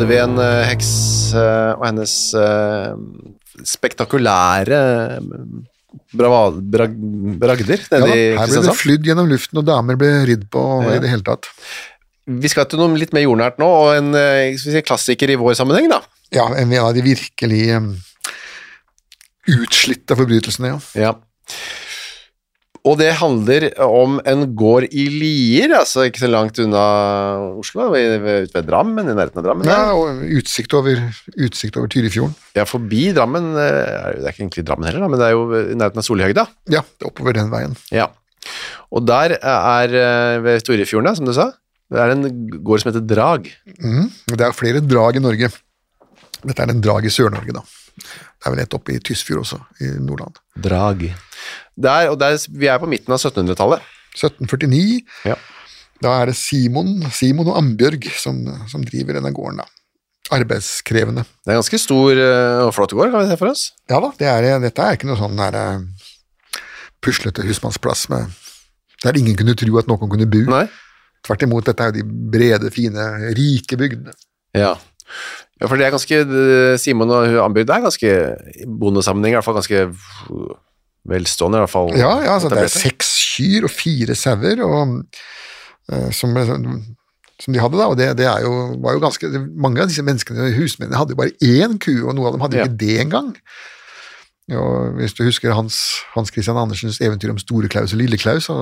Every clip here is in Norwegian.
Hadde vi en eh, heks eh, og hennes eh, spektakulære bragder Ja, nede da, i her ble det flydd gjennom luften, og damer ble ridd på Ja. i det hele tatt. Vi skal til noe litt mer jordnært nå, og en si, klassiker i vår sammenheng, da. Ja, en av de virkelig um, utslitte forbrytelsene, ja. Ja. Og det handler om en gård i Lier, altså ikke så langt unna Oslo, ute ved Drammen, i nærheten av Drammen. ja og utsikt over, utsikt over Tyrifjorden. Ja, forbi Drammen, eh, det er ikke egentlig Drammen heller, men det er jo i nærheten av Solihøgda. Ja, oppover den veien. Ja. Og der er eh, ved Storefjorden, som du sa, det er en gård som heter Drag. Mm, Det er flere drag i Norge. Dette er en drag i Sør-Norge, da. Det er vel et oppe i Tysfjord også, i Nordland. Drag. Der, og der, vi er på midten av 1700-tallet. 1749, Ja. da er det Simon, Simon og Ambjørg som, som driver denne gården, da. Arbeidskrevende. Det er en ganske stor eh, og flott gård, kan vi se for oss. Ja da, det er, dette er ikke noe sånn der, eh, puslete husmannsplass med, der ingen kunne tro at noen kunne bo. Nei? Tvert imot, dette er jo de brede, fine, rike bygdene. Ja. ja, for det er ganske Simon og Ambjørg, det er ganske i bondesammenheng, i hvert fall ganske velstående, i hvert fall. Ja, ja, altså det er seks kyr og fire sauer, eh, som, som de hadde da, og det, det er jo, var jo ganske, mange av disse menneskene, husmennene, hadde jo bare én ku, og noen av dem hadde Ja. ikke det engang. Og hvis du husker Hans, Hans Christian Andersens eventyr om Store Klaus og Lille Klaus, så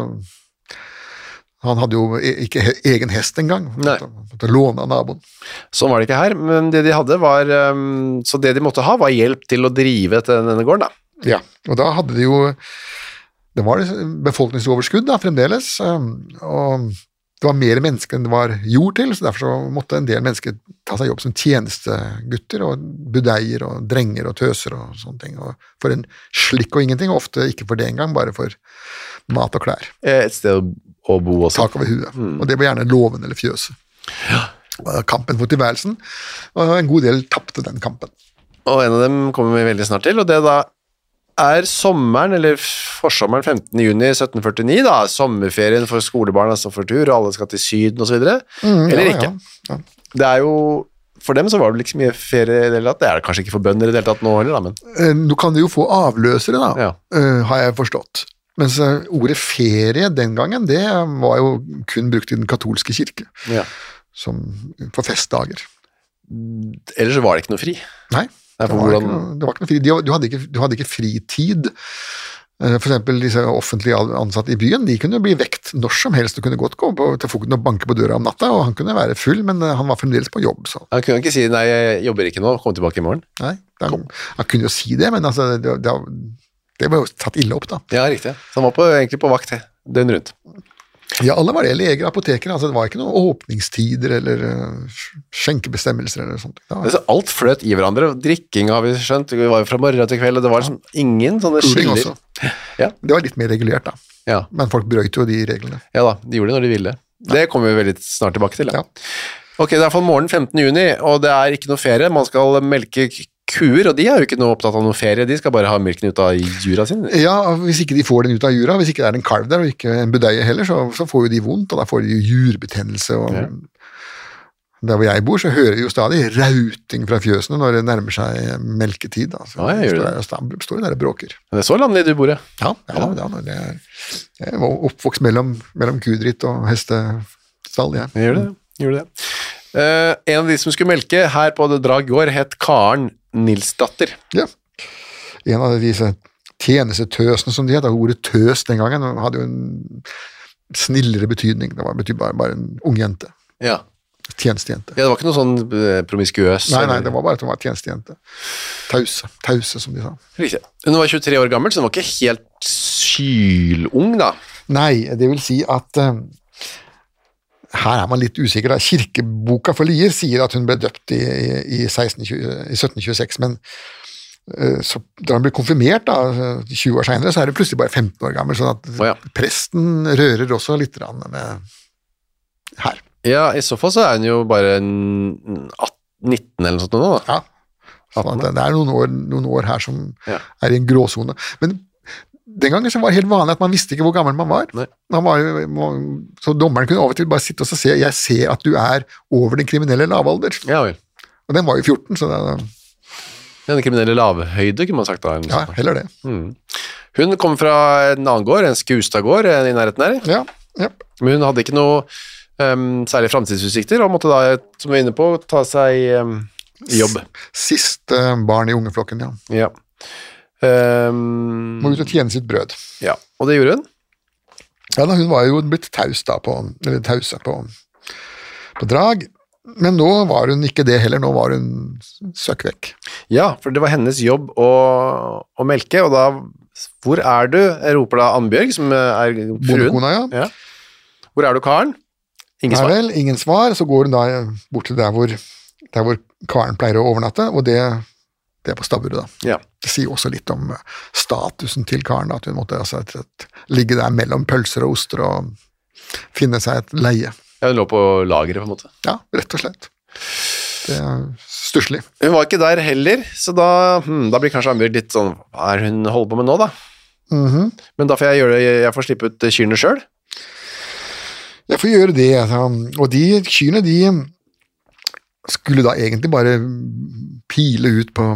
han hadde jo e- ikke egen hest engang, måtte, måtte låne av naboen. Sånn var det ikke her, men det de hadde var um, Så det de måtte ha, var hjelp til å drive denne gården, da. Ja, og da hadde de jo Det var befolkningsoverskudd da, fremdeles, um, og det var mer mennesker enn det var jord til, så derfor så måtte en del mennesker ta seg jobb som tjenestegutter og budeier og drenger og tøser og sånne ting. Og for en slikk og ingenting, og ofte ikke for det engang, bare for mat og klær. Eh, Et sted å bo også. Tak over huet. Og det var gjerne låven eller fjøset. Ja. Kampen for tilværelsen, og en god del tapte den kampen. Og en av dem kommer vi veldig snart til, og det er da er sommeren, eller forsommeren 15. juni 1749, da, sommerferien for skolebarn, som får tur, og alle skal til syden videre, Mm, eller ja, ikke. Ja, ja. Det er jo, for dem så var det ikke mye ferie i det hele tatt, det er det kanskje ikke for bønder i det hele tatt nå heller, da, men Eh, Nå kan de jo få avløsere, da, Ja. eh, har jeg forstått. Mens eh, ordet ferie den gangen, det var jo kun brukt i den katolske kirke, ja. som for festdager. Ellers så var det ikke noe fri. Nei, Nei, det var, hvordan, ikke det var ikke noe fri. De, du, hadde ikke, du hadde ikke fritid. F.eks. For eksempel disse offentlig ansatte i byen, de kunne bli vekt når som helst Du kunne godt gå på, til fogden og banke på døra om natta, og han kunne være full, men eh, han var fremdeles på jobb, så han kunne ikke si, nei, jeg jobber ikke nå, kom tilbake i morgen. nei. Han, han kunne jo si det, men altså, det, det, det var jo tatt ille opp, da. Ja, riktig. Så han var på, egentlig på vakt døgnet rundt. Ja, alle var det. Leger, apotekere. Altså, det var ikke noen åpningstider eller uh, skjenkebestemmelser eller sånt. Altså, alt fløt i hverandre. Drikking har vi skjønt. Vi var jo fra morgen til kveld, og det var liksom ingen sånne skiller. også. Ja. Det var litt mer regulert, da. Ja. Men folk brøyt jo de reglene. ja da, de gjorde det når de ville. Det kommer vi veldig snart tilbake til. Ja. Ok, det er iallfall morgen 15. juni, og det er ikke noe ferie. Man skal melke kuer, og de er jo ikke noe opptatt av noe ferie. De skal bare ha melken ut av jura sin. Ja, Hvis ikke de får den ut av jura, hvis ikke det er en kalv der, og ikke en budeie heller, så, så får jo de vondt, og da får de jo jurbetennelse. og Ja. Der hvor jeg bor, så hører vi jo stadig rauting fra fjøsene når det nærmer seg melketid. Da. Så Ja, jeg gjør det. jeg- står, står de der og bråker. Det er så landlig du bor, ja. Ja, ja, ja. det er, jeg var oppvokst mellom, mellom kudritt og hestestall, jeg. Jeg gjør det. Gjør det. Uh, en av de som skulle melke her på The Drag gård, het Karen Nilsdatter. Ja. En av disse tjenestetøsene som de het, ordet tøs den gangen, hadde jo en snillere betydning. Det var bare, bare en ung jente. Ja. Tjenestejente. ja, det var ikke noe sånn eh, promiskuøs. Nei, nei, det var bare at hun var tjenestejente. Tause. Tause, som de sa. Riktig. Hun var 23 år gammel, så hun var ikke helt sylung, da. Nei, det vil si at eh, her er man litt usikker. da. Kirkeboka for Lier sier at hun ble døpt i, i, 1620, i 1726, men eh, så, da hun ble konfirmert da, eh, 20 år seinere, så er hun plutselig bare 15 år gammel. sånn at oh, ja. presten rører også litt med her. Ja, i så fall så er hun jo bare 18, 19 eller noe sånt nå, da. Ja. Sånn det er noen år, noen år her som Ja. er i en gråsone. Men den gangen så var det helt vanlig at man visste ikke hvor gammel man var. Man var så dommeren kunne av og til bare sitte og se jeg ser at du er over den kriminelle lavalder. Ja vel. Og den var jo 14, så det, Den kriminelle lavhøyde, kunne man sagt da. ja, heller det. Mm. Hun kom fra en annen gård, en Skustad-gård eh, i nærheten her, Ja, ja. men hun hadde ikke noe um, særlig framtidsutsikter, og måtte da, som vi er inne på, ta seg um, jobb. Siste barn i ungeflokken, ja. Ja. Um, Må ut og tjene sitt brød. ja. Og det gjorde hun. Ja, da, Hun var jo blitt taus da, på, eller tausa på, på drag, men nå var hun ikke det heller, nå var hun søkk vekk. Ja, for det var hennes jobb å, å melke, og da Hvor er du? roper da Annbjørg, som er fruen. Ja. Ja. Hvor er du, Karen? Ingen Nei svar. vel, ingen svar. Så går hun da bort til der hvor, der hvor karen pleier å overnatte, og det, det er på stabburet, da. Ja. Det sier også litt om eh, statusen til karen, at hun måtte altså, ligge der mellom pølser og oster og finne seg et leie. Ja, hun lå på lageret, på en måte. Ja, rett og slett. Det er stusslig. Hun var ikke der heller, så da, hm, da blir kanskje Annbjørg litt sånn Hva er hun holder på med nå, da? Mhm. Men da får jeg det, jeg får slippe ut kyrne sjøl. Jeg får gjøre det, altså. og de kyrne, de skulle da egentlig bare pile ut på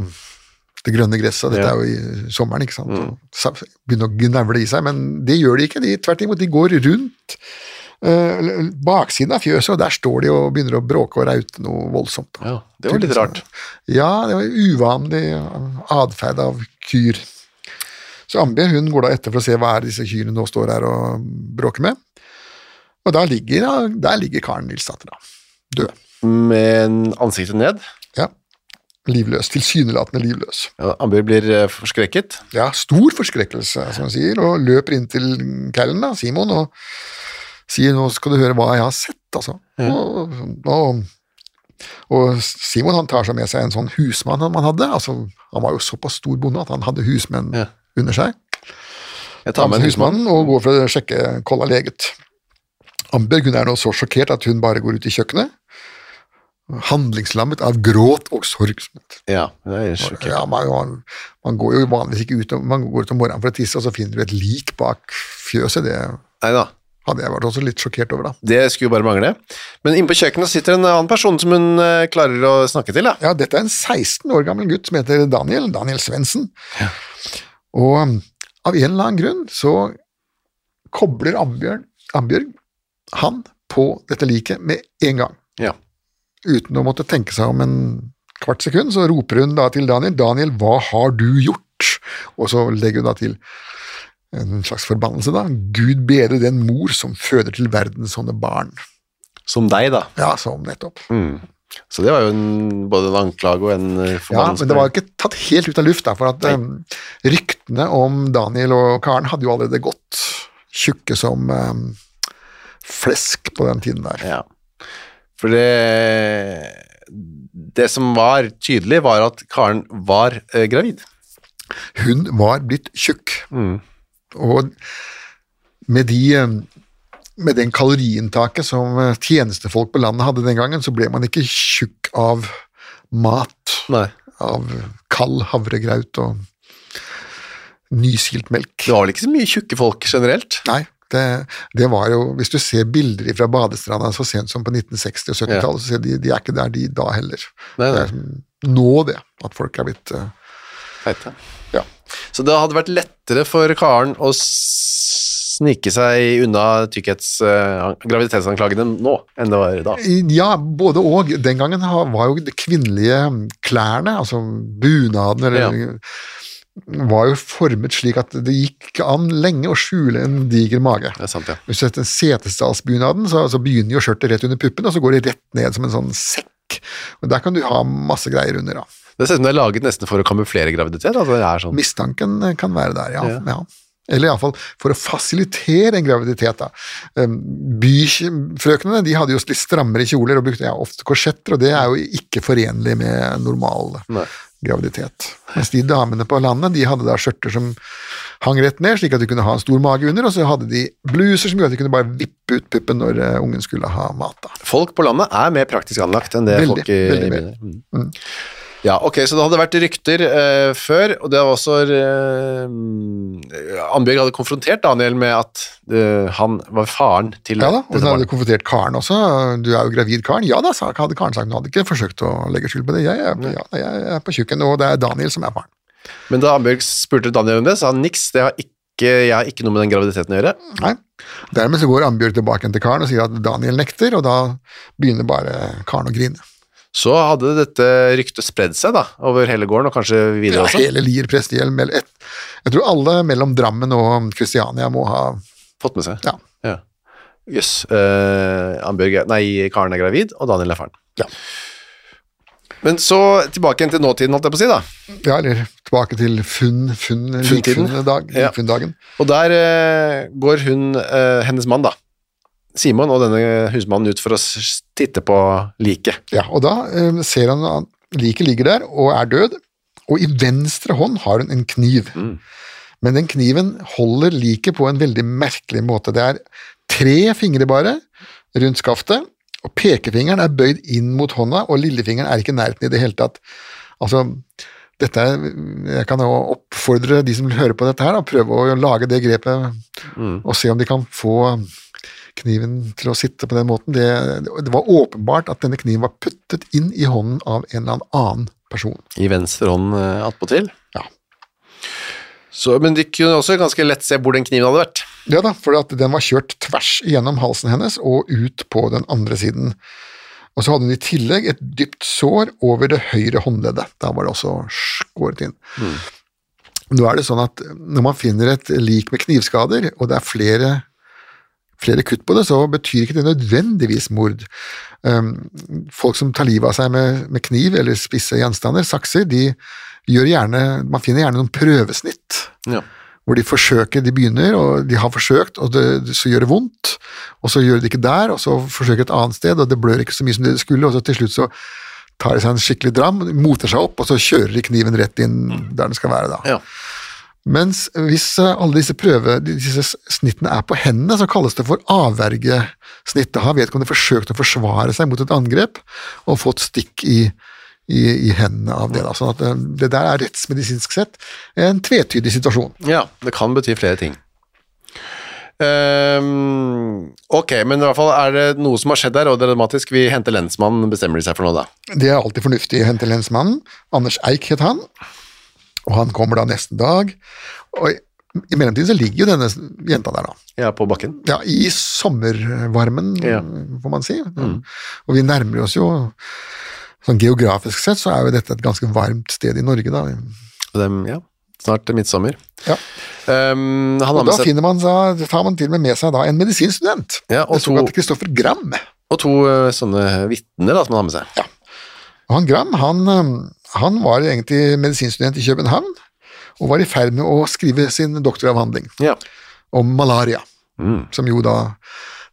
det grønne gresset. Dette Ja. er jo i sommeren, ikke sant. og Begynne å gnavle i seg, men det gjør de ikke. De, tvert imot, de går rundt uh, baksiden av fjøset, og der står de og begynner å bråke og raute noe voldsomt. Ja, det var litt rart. Ja, det var uvanlig atferd av kyr. Så Ambie hun går da etter for å se hva er disse kyrne nå står her og bråker med. Og da ligger, der ligger Karen Nilsdatter, da. Død. Med ansiktet ned. Ja. Livløs. Tilsynelatende livløs. Ja, Amber blir eh, forskrekket. Ja, stor forskrekkelse, som han sier, og løper inn til Callen, da, Simon, og sier 'nå skal du høre hva jeg har sett', altså. Og, og, og Simon han tar seg med seg en sånn husmann han hadde, altså han var jo såpass stor bonde at han hadde husmenn Ja. under seg. Jeg tar med en husmann. husmannen og går for å sjekke kolla leget. Amber hun er nå så sjokkert at hun bare går ut i kjøkkenet, handlingslammet av gråt og sorg. Ja, det er sjokkert. Ja, man, man, man går jo vanligvis ikke ut, man går ut om morgenen for å tisse, og så finner du et lik bak fjøset. Det Neida. hadde jeg vært også litt sjokkert over, da. Det skulle jo bare mangle. Men inne på kjøkkenet sitter en annen person som hun eh, klarer å snakke til. Da. Ja, dette er en 16 år gammel gutt som heter Daniel, Daniel Svendsen. Og um, av en eller annen grunn så kobler Ambjørn, Ambjørg han på dette liket med en gang. Ja. Uten å måtte tenke seg om en kvart sekund, så roper hun da til Daniel, Daniel, hva har du gjort? Og så legger hun da til en slags forbannelse, da. Gud bedre den mor som føder til verden sånne barn. Som deg, da. Ja, som nettopp. Mm. Så det var jo en, både en anklage og en forbannelse. Ja, men det var ikke tatt helt ut av lufta, for at um, ryktene om Daniel og Karen hadde jo allerede gått. Tjukke som um, flesk på den tiden der. Ja. For det Det som var tydelig, var at Karen var eh, gravid. Hun var blitt tjukk. Og med de eh, med den kaloriinntaket som eh, tjenestefolk på landet hadde den gangen, så ble man ikke tjukk av mat, Nei. av kald havregraut og nysilt melk. Det var vel ikke så mye tjukke folk generelt? Nei, det, det var jo Hvis du ser bilder fra badestranda så sent som på 1960- og 70-tallet, så ser de, de er ikke der de da heller. Nei, Det nei. er som nå, det, at folk er blitt eh, Feite. Ja. Så det hadde vært lettere for Karen å snike seg unna tykkhets, uh, graviditetsanklagene nå enn det var da. Ja, både og. Den gangen var jo de kvinnelige klærne, altså bunaden, eller var jo formet slik at det gikk an lenge å skjule en diger mage. Det er sant, ja. Hvis du setter setesdalsbunaden, så, så begynner jo skjørtet rett under puppen, og så går det rett ned som en sånn sekk. Og Der kan du ha masse greier under. da. Det ser ut som det er laget nesten for å kamuflere graviditet. Altså det er sånn. Mistanken kan være der, ja. Ja. ja. Eller iallfall for å fasilitere en graviditet. da. Um, Byfrøknene de hadde jo litt strammere kjoler og brukte ja, ofte korsetter, og det er jo ikke forenlig med normal Nei. Graviditet. Mens de damene på landet de hadde da skjørter som hang rett ned, slik at de kunne ha en stor mage under, og så hadde de bluser som gjorde at de kunne bare vippe ut puppen når eh, ungen skulle ha mat. da. Folk på landet er mer praktisk anlagt enn det Veldig, folk i veldig byen er. Mm. Ja, ok, så det hadde vært rykter eh, før, og det var også eh, Annbjørg hadde konfrontert Daniel med at eh, han var faren til Ja da, og hun hadde konfrontert Karen også. Du er jo gravid, Karen. Ja da, sa, hadde Karen sagt. Hun hadde ikke forsøkt å legge skyld på det. Jeg er, ja, jeg er på tjukken, og det er Daniel som er faren. Men da Annbjørg spurte Daniel om det, sa han niks, det har ikke, jeg har ikke noe med den graviditeten å gjøre. Nei. Dermed så går Ambjørg tilbake til Karen og sier at Daniel nekter, og da begynner bare Karen å grine. Så hadde dette ryktet spredd seg da, over hele gården, og kanskje videre også. Ja, hele Lier prestehjelm. eller Jeg tror alle mellom Drammen og Kristiania må ha Fått med seg. Ja. Ja. Jøss. Annbjørg er- Nei, Karen er gravid, og Daniel er faren. Ja. Men så tilbake til nåtiden, holdt jeg på å si, da. Ja, eller tilbake til funn, funn, Funntiden. likfunndag, Ja. likfunndagen. Og der uh, går hun, uh, hennes mann da, Simon og denne husmannen ut for å titte på liket. Ja, og da eh, ser han at liket ligger der og er død, og i venstre hånd har hun en kniv. Men den kniven holder liket på en veldig merkelig måte. Det er tre fingre bare rundt skaftet, og pekefingeren er bøyd inn mot hånda, og lillefingeren er ikke i nærheten i det hele tatt. Altså, dette er, jeg kan jo oppfordre de som vil høre på dette her, å prøve å lage det grepet og se om de kan få kniven til å sitte på den måten. Det, det var åpenbart at denne kniven var puttet inn i hånden av en eller annen person. I venstre hånd eh, attpåtil. Ja. Så, men de kunne også ganske lett se hvor den kniven hadde vært. Ja da, for at den var kjørt tvers gjennom halsen hennes og ut på den andre siden. Og så hadde hun i tillegg et dypt sår over det høyre håndleddet. Da var det også skåret inn. Nå er det sånn at når man finner et lik med knivskader, og det er flere, flere kutt på det, så betyr ikke det nødvendigvis mord. Um, folk som tar livet av seg med, med kniv eller spisse gjenstander, sakser, de gjør gjerne, man finner gjerne noen prøvesnitt Ja. hvor de forsøker, de begynner, og de har forsøkt, og det, så gjør det vondt, og så gjør det ikke der, og så forsøker et annet sted, og det blør ikke så mye som det skulle, og så til slutt så tar de seg en skikkelig dram, moter seg opp, og så kjører de kniven rett inn der den skal være da. Ja. Mens hvis eh, alle disse prøve, disse snittene er på hendene, så kalles det for avvergesnitt. Da har vedkommende forsøkt å forsvare seg mot et angrep, og fått stikk i, i, i hendene av det. Da. Sånn at det, det der er rettsmedisinsk sett en tvetydig situasjon. Ja, det kan bety flere ting. Um, ok, men i hvert fall er det noe som har skjedd der, og det er dramatisk. Vi henter lensmannen, bestemmer de seg for noe da. Det er alltid fornuftig å hente lensmannen. Anders Eik het han, og han kommer da neste dag. Og i, mellomtiden så ligger jo denne jenta der, da. Ja, på bakken. Ja, i sommervarmen, Ja. får man si. Og vi nærmer oss jo Sånn geografisk sett så er jo dette et ganske varmt sted i Norge, da. Dem, ja, snart midtsommer. Ja. Um, han Og da seg finner man da, tar man til og med med seg da en medisinstudent. Ja, og to- Kristoffer Gram. og to eh, sånne vitner da, som han har med seg. Ja. Og han Gram han, øhm, han var egentlig medisinstudent i København, og var i ferd med å skrive sin doktoravhandling Ja. om malaria, Mm. som jo da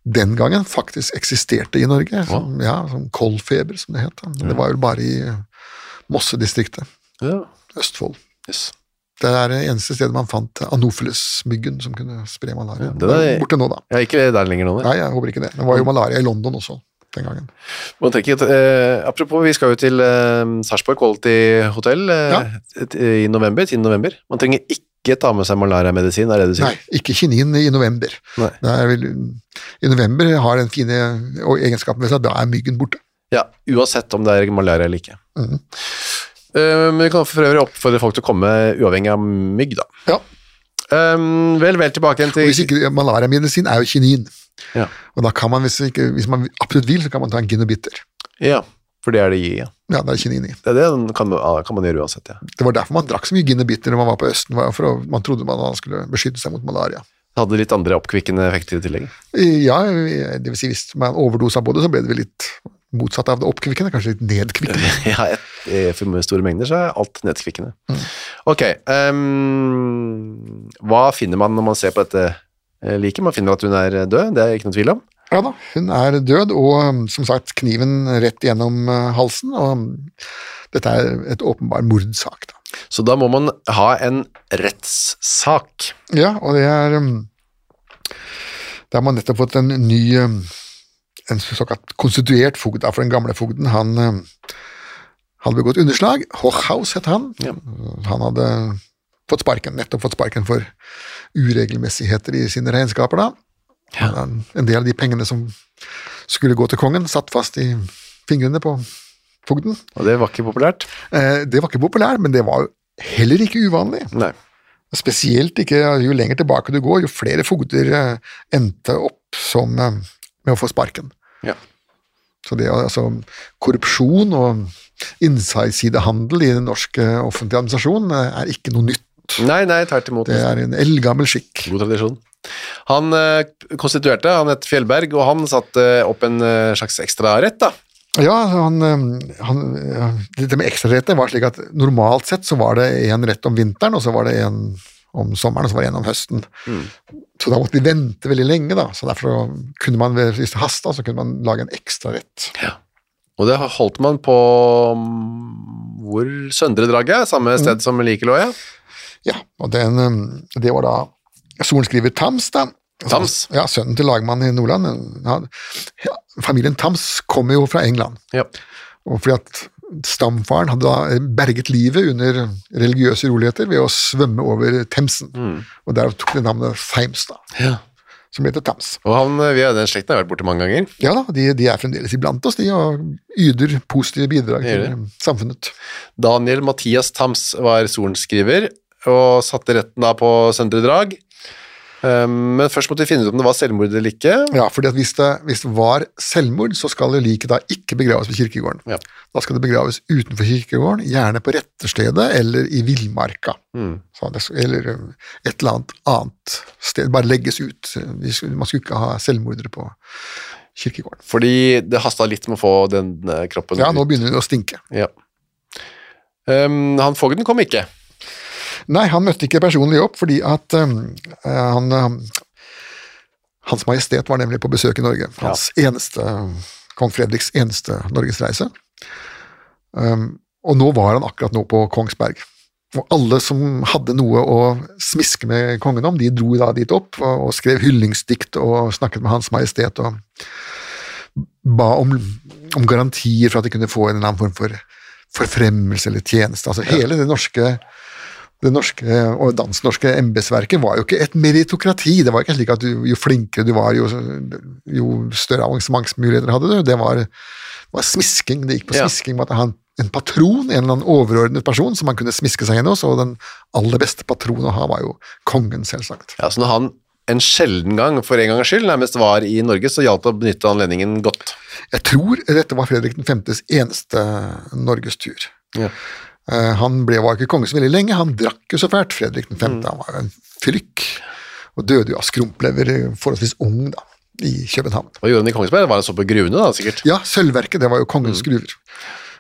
den gangen faktisk eksisterte i Norge. Som, ja, som koldfeber, som det het. Det var vel bare i Mossedistriktet, Ja. Østfold. Yes. Det er det eneste stedet man fant anopheles-myggen som kunne spre malaria. det er- Borte nå, da. Jeg er ikke der lenger nå. nei. Nei, jeg håper ikke det. Det var jo malaria i London også den gangen. Man tenker, at, eh, apropos, vi skal jo til eh, Sarpsborg Quality Hotel eh, Ja. i november, 10. november. Man trenger ikke ta med seg malariamedisin, er det du sier? Nei, ikke kinin i november. Er vel, I november har den fine egenskapen ved seg da er myggen borte. Ja, uansett om det er malaria eller ikke. Mm. Eh, men vi kan for øvrig oppfordre folk til å komme uavhengig av mygg, da. Ja. Um, vel, vel tilbake igjen til ikke Malariamedisin er jo kinin. Ja. Og da kan man, hvis, ikke, hvis man absolutt vil, så kan man ta en ginobiter. Ja, for det er det i. Ja. Ja, det er kinin i. Det er det kan, kan man gjøre uansett, ja. Det var derfor man drakk så mye ginobiter når man var på Østen, for å, man trodde man skulle beskytte seg mot malaria. Det hadde litt andre oppkvikkende effekter i tillegg. Ja, det vil si hvis man overdosa på det, så ble det litt motsatt av det oppkvikkende, kanskje litt nedkvikkende. Ja, et, eh, for store mengder så er alt nedkvikkende. Ok, um, hva finner man når man ser på dette eh, liket? Man finner at hun er død, det er ikke noe tvil om. Ja da, hun er død, og um, som sagt kniven rett gjennom halsen, og um, dette er et åpenbar mordsak. Da. Så da må man ha en rettssak. Ja, og det er Da har man nettopp fått en ny en såkalt konstituert fogd, for den gamle fogden, han um, hadde begått underslag. Hochhaus het han. Ja. Han hadde fått sparken, nettopp fått sparken for uregelmessigheter i sine regnskaper. da. Han- En del av de pengene som skulle gå til kongen, satt fast i fingrene på fogden. Og det var ikke populært. Eh, Det var ikke populært, men det var jo heller ikke uvanlig. Nei. Spesielt ikke jo lenger tilbake du går, jo flere fogder eh, endte opp som, eh, med å få sparken. Ja. Så det altså korrupsjon og innsidesidehandel i den norske offentlige administrasjonen eh, er ikke noe nytt. Nei, nei, tvert imot. Det er en eldgammel skikk. God tradisjon. Han eh, konstituerte, han het Fjellberg, og han satte opp en eh, slags ekstrarett, da. Ja, han, han, Dette med ekstraretter var slik at normalt sett så var det en rett om vinteren, og så var det en om sommeren, og så var det en om høsten. Så da måtte de vente veldig lenge, da. Så derfor kunne man, hvis det hasta, så kunne man lage en ekstra rett. Ja. Og det holdt man på mm, hvor Søndre Draget, samme sted som Like lå, ja. Ja, og den, eh, det var da sorenskriver Tams, da. Tams? Ja, sønnen til lagmannen i Nordland. Ja, familien Tams kommer jo fra England. ja. Og fordi at stamfaren hadde da berget livet under religiøse uroligheter ved å svømme over Themsen. Og derav tok det navnet Thames, da, Ja. som heter Thams. Og han, vi har den slekten har vært borte mange ganger. Ja da, de, de er fremdeles iblant oss, de, og yter positive bidrag til eh, samfunnet. Daniel Mathias Thams var sorenskriver, og satte retten da på Søndre Drag. Um, men først måtte vi finne ut om det var selvmord eller ikke. Ja, fordi at hvis det, hvis det var selvmord, så skal det liket da ikke begraves ved kirkegården. Ja. Da skal det begraves utenfor kirkegården, gjerne på retterstedet eller i villmarka. Mm. Eller eh, et eller annet annet sted. Bare legges ut. Man skulle ikke ha selvmordere på kirkegården. Fordi det hasta litt med å få den kroppen kroppen Ja, nå begynner det å stinke. Ja. Um, han fogden kom ikke. Nei, han møtte ikke personlig opp, fordi at um, han um, Hans Majestet var nemlig på besøk i Norge. Hans eneste Kong Fredriks eneste norgesreise. Um, og nå var han akkurat nå på Kongsberg. Og alle som hadde noe å smiske med kongen om, de dro da dit opp og, og skrev hyllingsdikt og snakket med Hans Majestet og ba om, om garantier for at de kunne få en eller annen form for forfremmelse eller tjeneste. Altså hele det norske det norske og dansk-norske embetsverket var jo ikke et meritokrati. Det var ikke slik at du, jo flinkere du var, jo, jo større avansementsmuligheter hadde du. Det var, var smisking. Det gikk på smisking med at han en, patron, en eller annen overordnet person som man kunne smiske seg inn hos, og den aller beste patronen å ha var jo kongen, selvsagt. Ja, så når han en sjelden gang, for en gangs skyld, nærmest var i Norge, så gjaldt det å benytte anledningen godt. Jeg tror dette var Fredrik 5.s eneste norgestur. Ja. Eh, Han ble, var ikke konge så veldig lenge, han drakk jo så fælt, Fredrik 5. Han var jo en frykk, og døde jo av skrumplever eh, forholdsvis ung da, i København. Hva gjorde han i Kongsberg? Var han så på gruvene, da, sikkert? Ja, sølvverket, det var jo kongens gruver.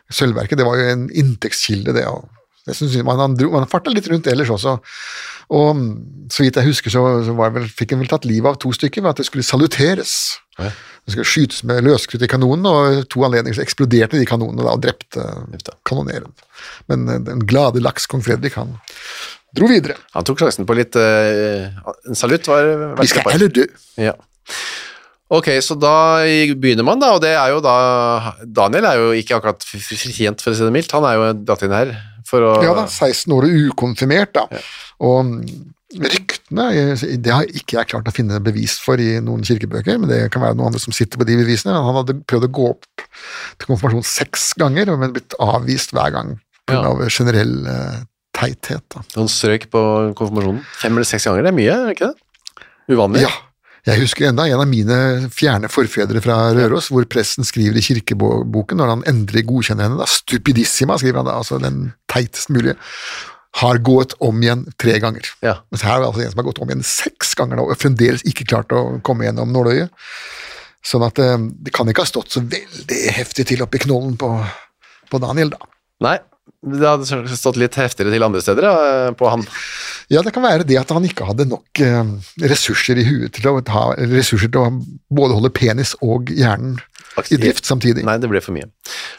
Sølvverket, det var jo en inntektskilde, det. og jeg synes man, han, dro, man farta litt rundt ellers også. Og mm, så vidt jeg husker, så, så var vel, fikk han vel tatt livet av to stykker ved at det skulle saluteres. Det skulle skytes med løskrutt i kanonen, og to anledninger så eksploderte de kanonene da, og drepte kanoneren. Men eh, den glade laks kong Fredrik, han dro videre. Han tok sjansen på litt uh, En salutt var Vi skal heller dø. Ja. Ok, så da begynner man, da, og det er jo da Daniel er jo ikke akkurat fortjent, for å si det mildt. Han er jo dratt inn her å Ja da, 16 år og ukonfirmert, da. Og mm, ryktene Det har ikke jeg klart å finne bevis for i noen kirkebøker, men det kan være noen andre som sitter på de bevisene. Han hadde prøvd å gå opp til konfirmasjon seks ganger, men blitt avvist hver gang pga. Ja. av generell uh, teithet. Da. Han strøk på konfirmasjonen. Fem eller seks ganger, det er mye, er det ikke det? Uvanlig. Ja, jeg husker enda en av mine fjerne forfedre fra Røros, hvor presten skriver i kirkeboken, når han endelig godkjenner henne, da, stupidissima, skriver han da, altså den teitest mulige, har gått om igjen tre ganger. Ja. Mens her er det altså en som har gått om igjen seks ganger nå, og fremdeles ikke klart å komme gjennom nåløyet. Sånn at eh, det kan ikke ha stått så veldig heftig til oppi knollen på, på Daniel, da. Nei, det hadde stått litt heftigere til andre steder på han. Ja, det kan være det at han ikke hadde nok eh, ressurser i huet til å ta, ressurser til å både holde penis og hjernen i drift samtidig. Nei, det ble for mye.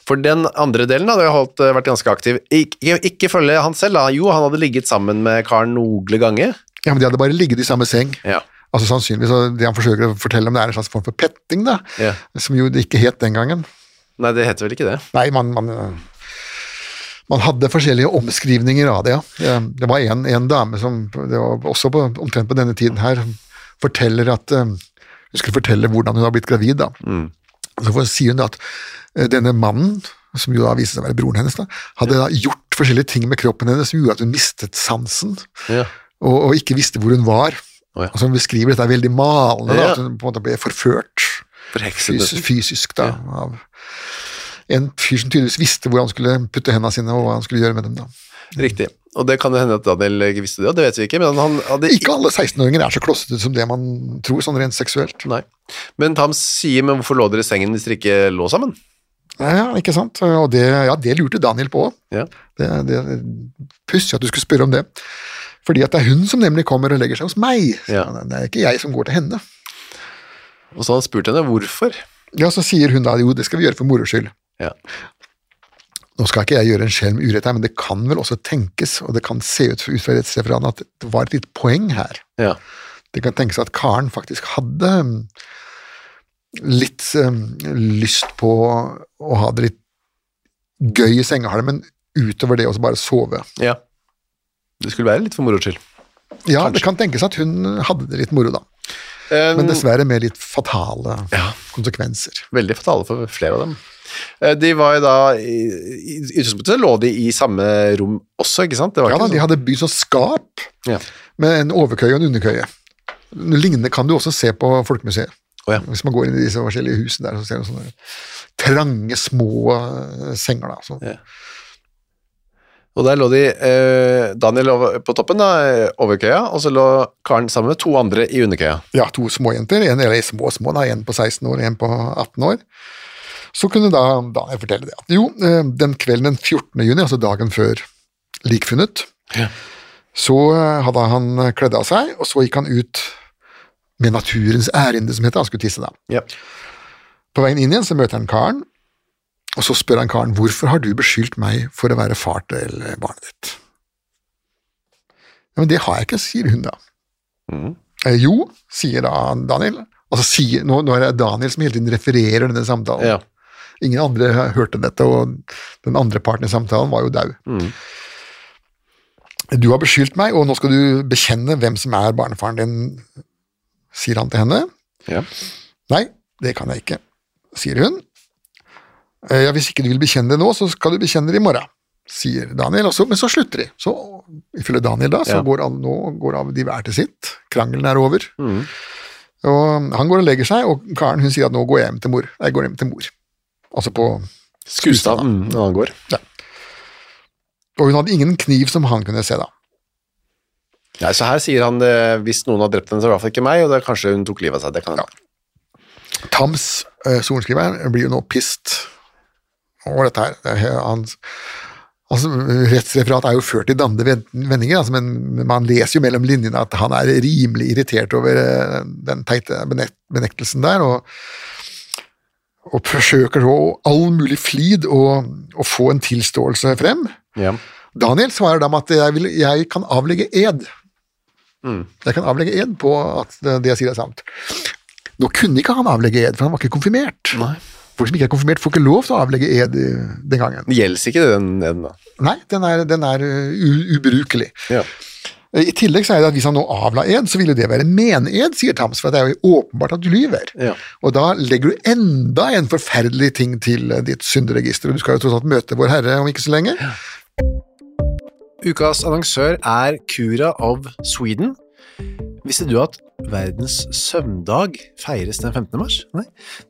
For den andre delen hadde jo holdt, eh, vært ganske aktiv. Ikke, ikke følge han selv, da. Jo, han hadde ligget sammen med Karen Nogle gange. Ja, men De hadde bare ligget i samme seng. Ja. Altså Sannsynligvis, Det han forsøker å fortelle om, det er en slags form for petting, da, Ja. som jo det ikke het den gangen. Nei, det heter vel ikke det. Nei, man, man, man hadde forskjellige omskrivninger av det, ja. Det var en, en dame som det var også på, omtrent på denne tiden her, forteller at eh, Hun skulle fortelle hvordan hun har blitt gravid. da. Så for- sier hun da at eh, denne mannen, som jo da viste seg å være broren hennes, da, hadde da gjort forskjellige ting med kroppen hennes som gjorde at hun mistet sansen, Ja. og, og ikke visste hvor hun var. Oh, ja. Altså Hun beskriver dette veldig malende, da, at hun på en måte ble forført Forhekset. fys fysisk da, av en fyr som tydeligvis visste hvor han skulle putte hendene sine, og hva han skulle gjøre med dem. da. Riktig. Og det kan jo hende at Daniel ikke visste det, og det vet vi ikke, men han hadde Ikke alle 16-åringer er så klossete som det man tror, sånn rent seksuelt. Nei. Men Tam sier, men hvorfor lå dere i sengen hvis dere ikke lå sammen? Ja, ikke sant? Og det, ja, det lurte Daniel på. Ja. Det, det Pussig at du skulle spørre om det. Fordi at det er hun som nemlig kommer og legger seg hos meg. Ja. Det er ikke jeg som går til henne. Og så har han spurt henne hvorfor. Ja, Så sier hun da jo, det skal vi gjøre for moro skyld. Ja. Nå skal ikke jeg gjøre en skjelm urett her, men det kan vel også tenkes, og det kan se ut ut fra rettsreferaten, at det var et litt poeng her. Ja. Det kan tenkes at Karen faktisk hadde um, litt um, lyst på å ha det litt gøy i sengehalmen utover det å bare sove. ja. Det skulle være litt for moro skyld. Ja, det kan tenkes at hun hadde det litt moro, da. Eh, Men dessverre med litt fatale Ja. konsekvenser. Veldig fatale for flere av dem. Eh, De var jo da I utgangspunktet lå de i samme rom også, ikke sant? Det var Ja da, sånn. De hadde bygd sånn skap Ja. med en overkøye og en underkøye. Lignende kan du også se på Folkemuseet. Oh, ja. Hvis man går inn i disse forskjellige husene der, så ser du sånne trange, små eh, senger. da. Ja. Og der lå de eh, Daniel på toppen, da, overkøya, og så lå Karen sammen med to andre i underkøya. Ja, to småjenter, en eller små, små, da, en på 16 år og en på 18 år. Så kunne da Daniel fortelle det at jo, eh, den kvelden den 14. juni, altså dagen før likfunnet, Ja. så eh, hadde han kledd av seg, og så gikk han ut med naturens ærinde, som heter, han skulle tisse da. Ja. På veien inn igjen så møter han karen, og så spør han karen hvorfor har du beskyldt meg for å være far til barnet ditt. Ja, men det har jeg ikke, sier hun da. Mm. Eh, jo, sier da Daniel. Altså, sier, nå, nå er det Daniel som hele tiden refererer denne samtalen. Ja. Ingen andre hørte dette, og den andre parten i samtalen var jo daud. Mm. Du har beskyldt meg, og nå skal du bekjenne hvem som er barnefaren din, sier han til henne. Ja. Nei, det kan jeg ikke, sier hun. «Eh, Ja, hvis ikke du vil bekjenne det nå, så skal du bekjenne det i morgen, sier Daniel. Også, men så slutter de. Så ifølge Daniel da, så Ja. går alle, nå går av de hver til sitt. Krangelen er over. Mm. Og han går og legger seg, og Karen hun sier at nå går jeg hjem til mor. Jeg går hjem til mor. Altså på Skustad. Mm, når han går. Og hun hadde ingen kniv som han kunne se, da. Nei, så her sier han eh, hvis noen har drept henne, så er det i hvert fall ikke meg, og det er kanskje hun tok livet av seg. Det kan Ja. Tams, eh, sorenskriveren, blir jo nå pissed over dette her. Det er Han, Altså, Rettsreferat er jo ført i dannede vendinger, altså, men men man leser jo mellom linjene at han er rimelig irritert over eh, den teite benektelsen der, og, og forsøker så all mulig flid å, å få en tilståelse frem. Ja. Daniel svarer da med at jeg, vil, jeg kan avlegge ed. Jeg kan avlegge ed på at det, jeg sier er sant. Nå kunne ikke han avlegge ed, for han var ikke konfirmert. Nei. Folk som ikke er konfirmert, får ikke lov til å avlegge ed eh, den gangen. Gjelder ikke den eden, da. Nei, den er, den er u- ubrukelig. Ja. I tillegg så er det at hvis han nå avla ed, så ville det være mened, sier Tams, for det er jo åpenbart at du lyver. Ja. Og da legger du enda en forferdelig ting til eh, ditt synderegister, og du skal jo tross alt møte Vår Herre om ikke så lenge. Ukas annonsør er Cura of Sweden. Visste du at verdens søvndag feires den 15. mars? Nei.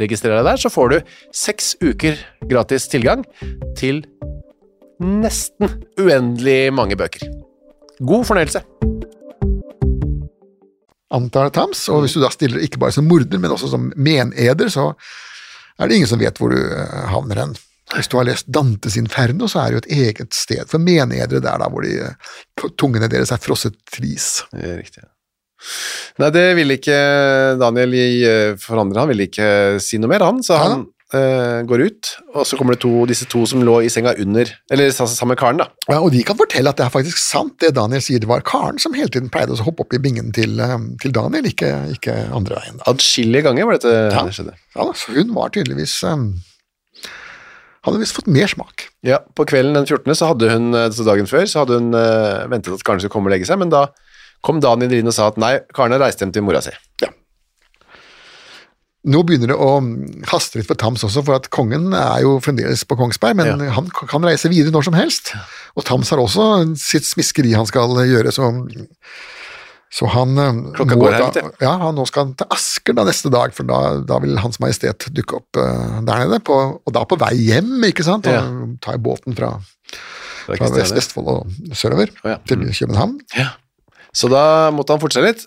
registrer deg der, så får du seks uker gratis tilgang til nesten uendelig mange bøker. God fornøyelse! Antar Tams, og hvis du da stiller ikke bare som morder, men også som meneder, så er det ingen som vet hvor du eh, havner hen. Hvis du har lest Dantes Inferno, så er det jo et eget sted for menedere der da, hvor de, eh, tungene deres er frosset til is. Det er riktig. Nei, det ville ikke Daniel i eh, forandre, han ville ikke si noe mer, han, så han uh, går ut, og så kommer det to, disse to som lå i senga under, eller altså, sammen med karen da. Ja, og de kan fortelle at det er faktisk sant, det Daniel sier. Det var Karen som hele tiden pleide å hoppe opp i bingen til, eh, til Daniel, ikke, ikke andre veien. Adskillige ganger var dette Ja. det skjedde. Ja, da, så hun var tydeligvis um, Hadde visst fått mer smak. Ja, på kvelden den 14. så hadde hun, så dagen før, så hadde hun ventet at Karen skulle komme og legge seg, men da kom Daniel inn og sa at nei, Karne reiste hjem til mora si. Ja. Nå begynner det å mm, haste litt for Tams også, for at kongen er jo fremdeles på Kongsberg, men Ja. han kan reise videre når som helst. Og Tams har også sitt smiskeri han skal gjøre, så, så han eh, Klokka går her, da, ja, han nå skal han til Asker da neste dag, for da, da vil Hans Majestet dukke opp uh, der nede, på, og da på vei hjem, ikke sant? Og Ja. tar båten fra, fra. Vestfold og sørover oh, ja. til København. Ja. Så da måtte han fortsette litt.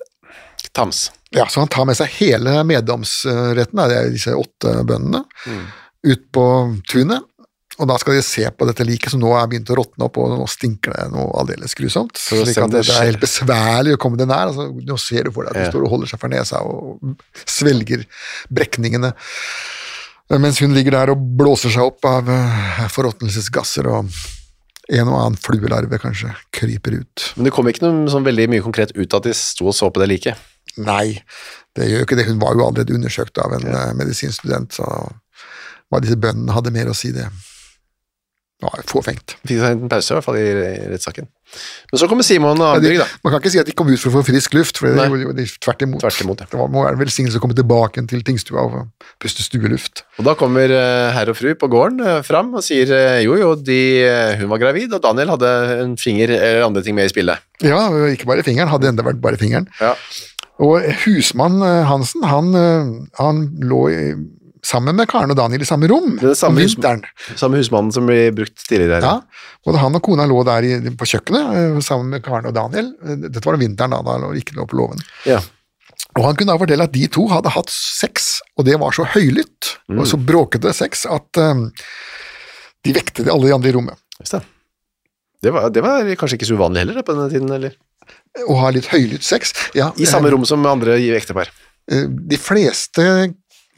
Tams. Ja, så han tar med seg hele meddomsretten, det er disse åtte bøndene, Mm. ut på tunet. og da skal de se på dette liket som nå er begynt å råtne opp, og nå stinker det noe aldeles grusomt. Så Slik at det det er helt besværlig å komme det nær. Altså, nå ser du for deg at de Ja. står og holder seg for nesa og svelger brekningene. Mens hun ligger der og blåser seg opp av eh, forråtnelsesgasser, og en og annen fluelarve kanskje kryper ut. Men det kom ikke noe sånn veldig mye konkret ut at de sto og så på det liket. Nei, det gjør jo ikke det. Hun var jo allerede undersøkt av en ja. medisinstudent, så hva disse bøndene hadde mer å si, det var fåfengt. Fikk seg en liten pause i hvert fall i, i rettssaken. Men så kommer Simon og Ja, da. man kan ikke si at de kom ut for å få frisk luft, for det gjorde jo de tvert imot. Tvert imot, ja. Det må være en velsignelse å komme tilbake til tingstua og puste stueluft. Og da kommer eh, herr og fru på gården eh, fram og sier eh, jo, jo, de, hun var gravid, og Daniel hadde en finger eller andre ting med i spillet. Ja, ikke bare fingeren, hadde enda vært bare fingeren. Ja. Og husmann Hansen, han, han lå i, sammen med Karen og Daniel i samme rom Det er det samme om hus- Samme husmannen som ble brukt tidligere. Ja, både han og kona lå der i, på kjøkkenet eh, sammen med Karen og Daniel. Eh, Dette var om vinteren, da, da lå ikke lå på låven. Ja. Og han kunne da fortelle at de to hadde hatt sex, og det var så høylytt og så bråkete sex at um, de vekte alle de andre i rommet. Just det. Det var, det var kanskje ikke så uvanlig heller på denne tiden, eller? Å ha litt høylytt sex. Ja, I samme rom som andre ektepar. De fleste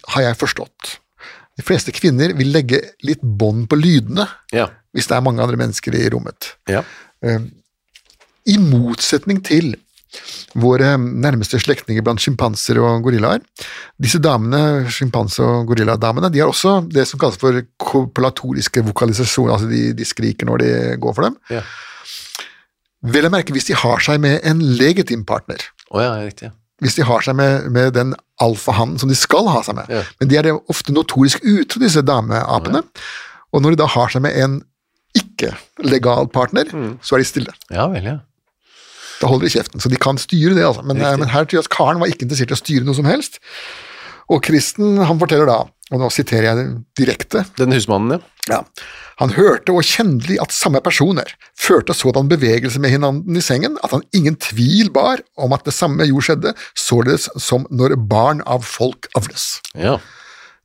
har jeg forstått. De fleste kvinner vil legge litt bånd på lydene Ja. hvis det er mange andre mennesker i rommet. Ja. Eh, I motsetning til våre nærmeste slektninger blant sjimpanser og gorillaer. Disse damene, sjimpanse- og gorilladamene, de har også det som kalles for kopulatoriske vokalisasjoner, altså de, de skriker når de går for dem. Ja. Vel å merke hvis de har seg med en legitim partner. Oh, ja, riktig. Ja. Hvis de har seg med, med den alfahannen som de skal ha seg med. Ja. Men de er ofte notorisk utro, disse dameapene. Og når de da har seg med en ikke-legal partner, Mm. så er de stille. Ja vel, ja. Da holder de kjeften, så de kan styre det, altså. Men, men her tror jeg at Karen var ikke interessert i å styre noe som helst. Og Kristen han forteller da, og nå siterer jeg direkte, Den husmannen, ja. Ja. han hørte og kjendelig at samme personer førte sådan bevegelse med hinanden i sengen at han ingen tvil bar om at det samme jo skjedde, således som når barn av folk avles. ja.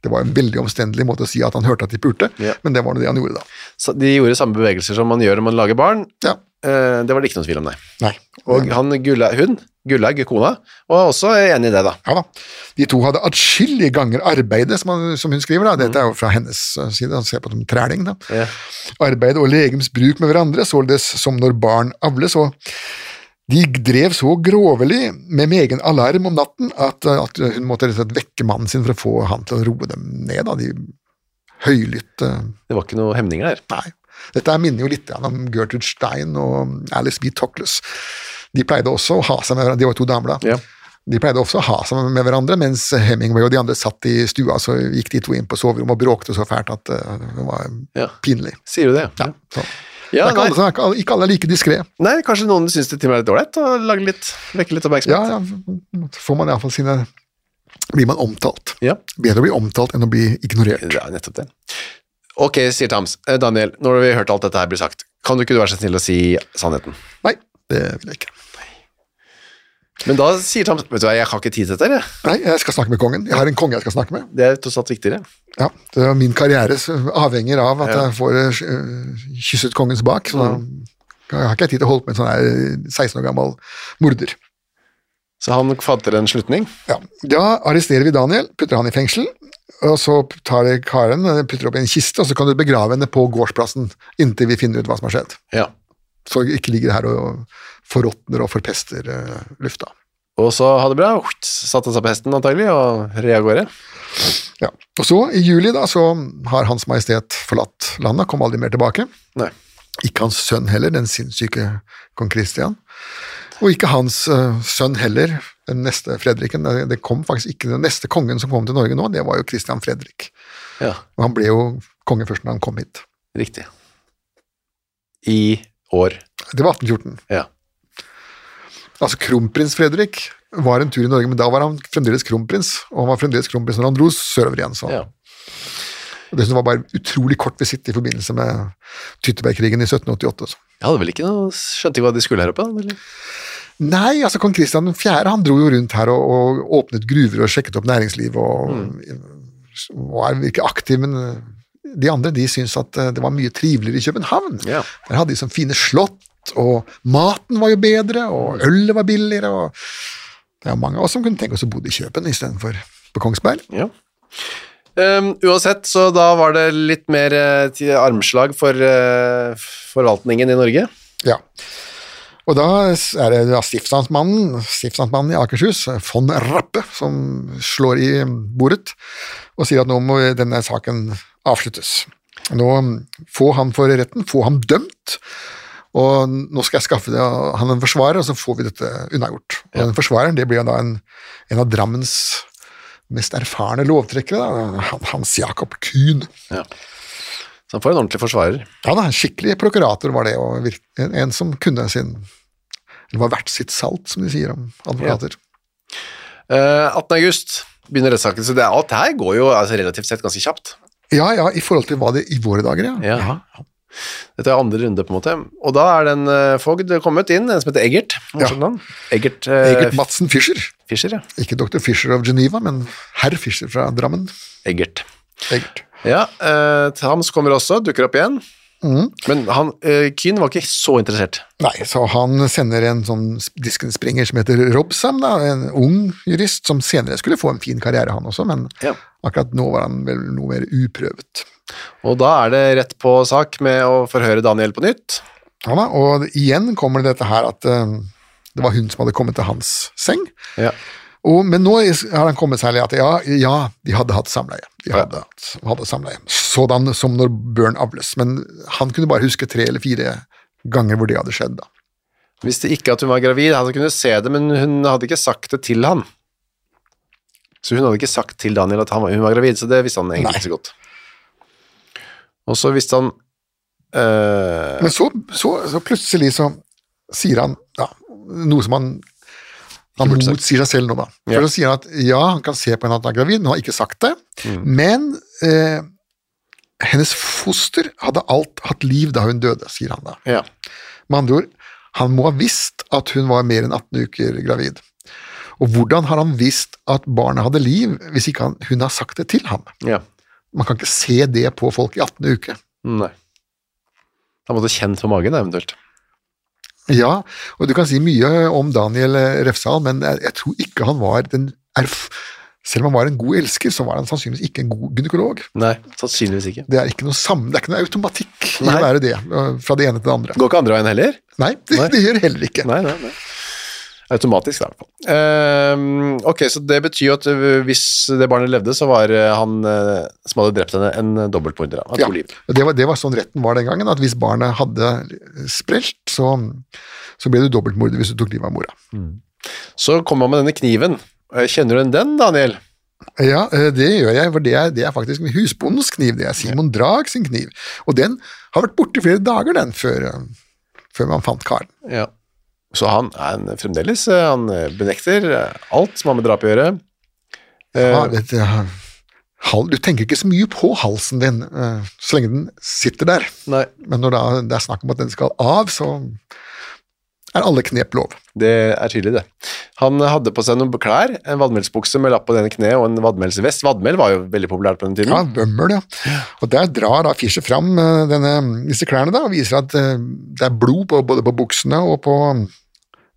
Det var en veldig omstendelig måte å si at han hørte at de pulte, Ja. men det var det han gjorde da. Så de gjorde samme bevegelser som man gjør når man lager barn. Ja, Eh, Det var det ikke noen tvil om, nei. nei. Og han Gulla, hun, Gullaug, kona, var også enig i det, da. Ja da. De to hadde atskillige ganger arbeidet, som, han, som hun skriver. da. Dette er jo fra hennes eh, side, han ser på det som træling. da. Ja. Arbeid og legemsbruk med hverandre, således som når barn avles. og de drev så grovelig med megen alarm om natten at, eh, at hun måtte vekke mannen sin for å få han til å roe dem ned. da. De høylytte Det var ikke noe hemninger der. Nei. Dette minner jo litt om Gertrude Stein og Alice B. Toklas. De pleide også å ha seg med hverandre, de var to damer da. Ja. De pleide også å ha seg med hverandre, mens Hemingway og de andre satt i stua, så gikk de to inn på soverommet og bråkte så fælt at eh, det var Ja. pinlig. Sier du det? Ja, så. Ja, ikke, alle, ikke, alle, ikke alle er like diskré. Nei, kanskje noen syns det til og med er litt ålreit å lage litt, vekke litt oppmerksomhet. Ja, ja, får man iallfall sine Blir man omtalt. Ja. Bedre å bli omtalt enn å bli ignorert. Ja, nettopp det. Ok, sier Tams. Eh, Daniel, når vi har hørt alt dette her bli sagt, kan du ikke du være så snill å si sannheten? Nei, det vil jeg ikke. Men da sier Tams Vet du hva, jeg har ikke tid til dette, jeg. Nei, jeg skal snakke med kongen. Jeg har en konge jeg skal snakke med. Det er tross alt viktigere. Ja, det Min karriere avhenger av at jeg får øh, kysset kongens bak. Så da har ikke tid til å holde på med en sånn her 16 år gammel morder. Så han fatter en slutning. Ja, Da arresterer vi Daniel, putter han i fengsel, og så tar Karen putter opp i en kiste, og så kan du begrave henne på gårdsplassen inntil vi finner ut hva som har skjedd. Ja. Så ikke ligger her og forråtner og forpester lufta. Og så ha det bra. Satte seg på hesten antagelig og gårde. Ja. Og så, i juli, da, så har Hans Majestet forlatt landet, kom aldri mer tilbake. Nei. Ikke hans sønn heller, den sinnssyke kong Kristian. Og ikke hans uh, sønn heller, den neste Fredriken. Det, kom faktisk ikke Den neste kongen som kom til Norge nå, det var jo Kristian Fredrik. Ja, Og han ble jo konge først når han kom hit. riktig. I år. Det var 1814. Ja. Altså, kronprins Fredrik var en tur i Norge, men da var han fremdeles kronprins, og han var fremdeles kronprins når han dro sørover igjen. Så. ja. Og Det var bare utrolig kort visitt i forbindelse med Tyttebergkrigen i 1788. Så. Jeg hadde vel ikke noe Skjønte ikke hva de skulle her oppe? Eller? Nei, altså kong Kristian 4. han dro jo rundt her og, og åpnet gruver og sjekket opp næringsliv og, og er ikke aktiv, men de andre de syntes at eh, det var mye triveligere i København. Yeah. Der hadde de sånne fine slott, og maten var jo bedre, og ølet var billigere. og Det er mange av oss som kunne tenke oss å bo i Kjøpen istedenfor på Kongsberg. Ja. Um, uansett, så da var det litt mer uh, armslag for uh, forvaltningen i Norge. Ja. Og da er det stiftsansmannen stiftsamtmannen, stiftsamtmannen i Akershus, von Rappe, som slår i bordet og sier at nå må denne saken avsluttes. Nå få han for retten, få ham dømt, og nå skal jeg skaffe det, han en forsvarer, og så får vi dette unnagjort. Og den forsvareren det blir da en, en av Drammens mest erfarne lovtrekkere, da, Hans Jakob Kuhn. Ja. Så han får en ordentlig forsvarer. Ja da, en skikkelig prokurator var det, og en, en som kunne sin Eller var verdt sitt salt, som de sier om advokater. Eh, 18. august begynner rettssaken, så det, alt her går jo altså, relativt sett ganske kjapt. Ja ja, i forhold til hva det i våre dager, ja. Ja. Dette er andre runde, på en måte. Og da er det en eh, fogd kommet inn, en som heter Eggert. Ja. Eggert, uh, Eggert, Madsen Fischer. Fischer, ja. Ikke dr. Fischer of Geneva, men herr Fischer fra Drammen. Eggert. Eggert. Ja, uh, Thams kommer også, dukker opp igjen. Men han, eh, Kyn var ikke så interessert. Nei, så han sender en sånn diskenspringer som heter Robsam, da, en ung jurist som senere skulle få en fin karriere, han også, men Ja. akkurat nå var han vel noe mer uprøvet. Og da er det rett på sak med å forhøre Daniel på nytt. Ja, da, og igjen kommer det dette her at uh, det var hun som hadde kommet til hans seng. Ja. Og, men nå har han kommet særlig at ja, ja, de hadde hatt samleie. De hadde, ja. hadde samleie. Sådan som når børn avles. Men han kunne bare huske tre eller fire ganger hvor det hadde skjedd. da. Visste ikke at hun var gravid, han kunne se det, men hun hadde ikke sagt det til han. Så hun hadde ikke sagt til Daniel at han var, hun var gravid, så det visste han egentlig Nei. ikke så godt. Og så visste han øh... Men så, så, så plutselig så sier han ja, noe som han han motsier seg selv nå, da. For Ja. så sier han at ja, han kan se på henne at hun er gravid, han har ikke sagt det. Mm. Men eh, hennes foster hadde alt hatt liv da hun døde, sier han da. Ja. Med andre ord, han må ha visst at hun var mer enn 18 uker gravid. Og hvordan har han visst at barnet hadde liv, hvis ikke han, hun har sagt det til ham? ja. Man kan ikke se det på folk i 18. uke. Nei. Han måtte kjent på magen, eventuelt. Ja, og du kan si mye om Daniel Refsal, men jeg, jeg tror ikke han var den erf... Selv om han var en god elsker, så var han sannsynligvis ikke en god gynekolog. Nei, sannsynligvis ikke. Det er ikke noe, sammen, det er ikke noe automatikk i Nei. å være det, eh, fra det ene til det andre. Går ikke andre veien heller? Nei, det, Nei. det gjør heller ikke. Nei, nei, nei. Automatisk, i hvert fall. Ehm, ok, så det betyr jo at øh, hvis det barnet levde, så var øh, han uh, som hadde drept henne, en dobbeltmorder. Ja, det var, det var sånn retten var den gangen, at hvis barnet hadde sprelt, så, så ble du dobbeltmorder hvis du tok livet av mora. Så kommer han med denne kniven. Eh, Kjenner du igjen den, Daniel? Ja, eh, det gjør jeg, for det er, det er faktisk husbondens kniv. Det er Simon Drag sin kniv. Og den har vært borte i flere dager, den, før, eh, før man fant karen. Ja. Så han er en, fremdeles øh, Han øh, benekter øh, alt som har med drap å gjøre. Eh, Ja, vet du, tenker ikke så mye på halsen din eh, så lenge den sitter der, nei, men når det er snakk om at den skal av, så er alle knep lov. det er tydelig, det. Han hadde på seg noen klær, en vadmelsbukse med lapp på denne kneet og en vadmelsvest. Vadmel var jo veldig populært på den tiden. Ja, vømmel, ja. Og der drar da Fischer fram eh, denne, disse klærne da, og viser at eh, det er blod på, både på buksene og på,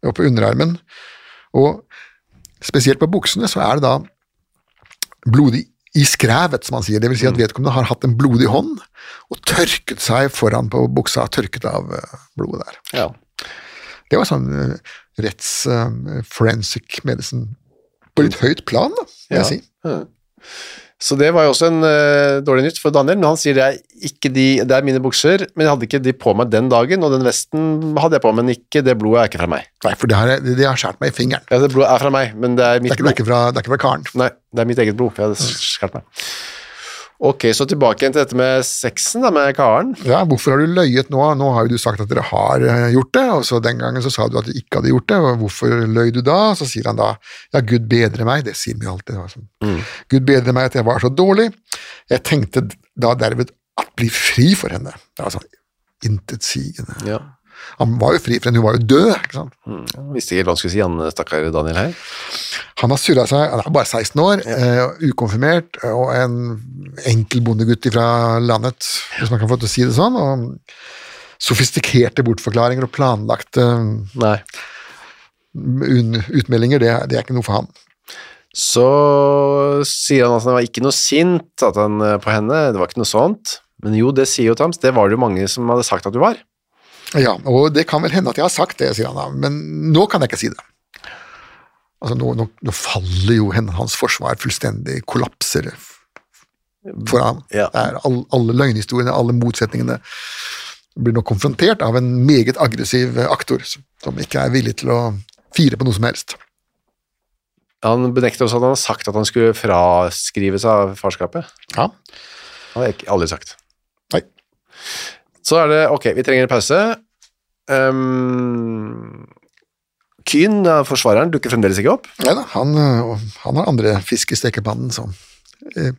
og på underarmen. Og spesielt på buksene så er det da blodig i skrevet, som han sier. Det vil si at vedkommende har hatt en blodig hånd og tørket seg foran på buksa, tørket av eh, blodet der. Ja. Det var sånn uh, retts uh, forensic medicine på litt høyt plan, da, vil Ja. jeg si. Ja. Så det var jo også en uh, dårlig nytt for Daniel, men han sier det er ikke de, det er mine bukser, men jeg hadde ikke de på meg den dagen, og den vesten hadde jeg på, men ikke det blodet er ikke fra meg. Nei, for det har, det har skåret meg i fingeren. Ja, det blodet er fra meg, men det er Det mitt er ikke, det er blod. ikke, fra, det er ikke fra karen. Nei, det er mitt eget blod, jeg hadde meg. Ok, så tilbake igjen til dette med sexen da, med Karen. Ja, hvorfor har du løyet nå? Nå har jo du sagt at dere har eh, gjort det, og så den gangen så sa du at du ikke hadde gjort det, og hvorfor løy du da? Så sier han da, ja, Gud bedre meg, det sier vi jo alltid. Altså. Gud bedre meg at jeg var så dårlig. Jeg tenkte da derved at bli fri for henne. Det var sånn intetsigende. Ja. Han var jo fri, for hun var jo død. ikke sant? Jeg visste ikke helt hva han skulle si, han stakkar Daniel her. Han har surra seg, han er bare 16 år, eh, ukonfirmert, og en enkel bondegutt fra landet, hvis man kan få til å si det sånn. og Sofistikerte bortforklaringer og planlagte Nei. utmeldinger, det, det er ikke noe for han. Så sier han at han var ikke noe sint han, eh, på henne, det var ikke noe sånt. Men jo, det sier jo Tams, det var det jo mange som hadde sagt at du var. Ja, og det kan vel hende at jeg har sagt det, sier han da, men nå kan jeg ikke si det. Altså, nå, nå, nå faller jo henne, hans forsvar fullstendig, kollapser for ham. Ja. All, alle løgnhistoriene, alle motsetningene blir nå konfrontert av en meget aggressiv aktor som, som ikke er villig til å fire på noe som helst. Han benekter også at han har sagt at han skulle fraskrive seg av farskapet. Ja, Han har jeg aldri sagt. nei. Så er det, ok, vi trenger en pause. Um, Kyn, forsvareren, dukker fremdeles ikke opp. Nei da, han, øh, han har andre fisk i stekepannen så eh,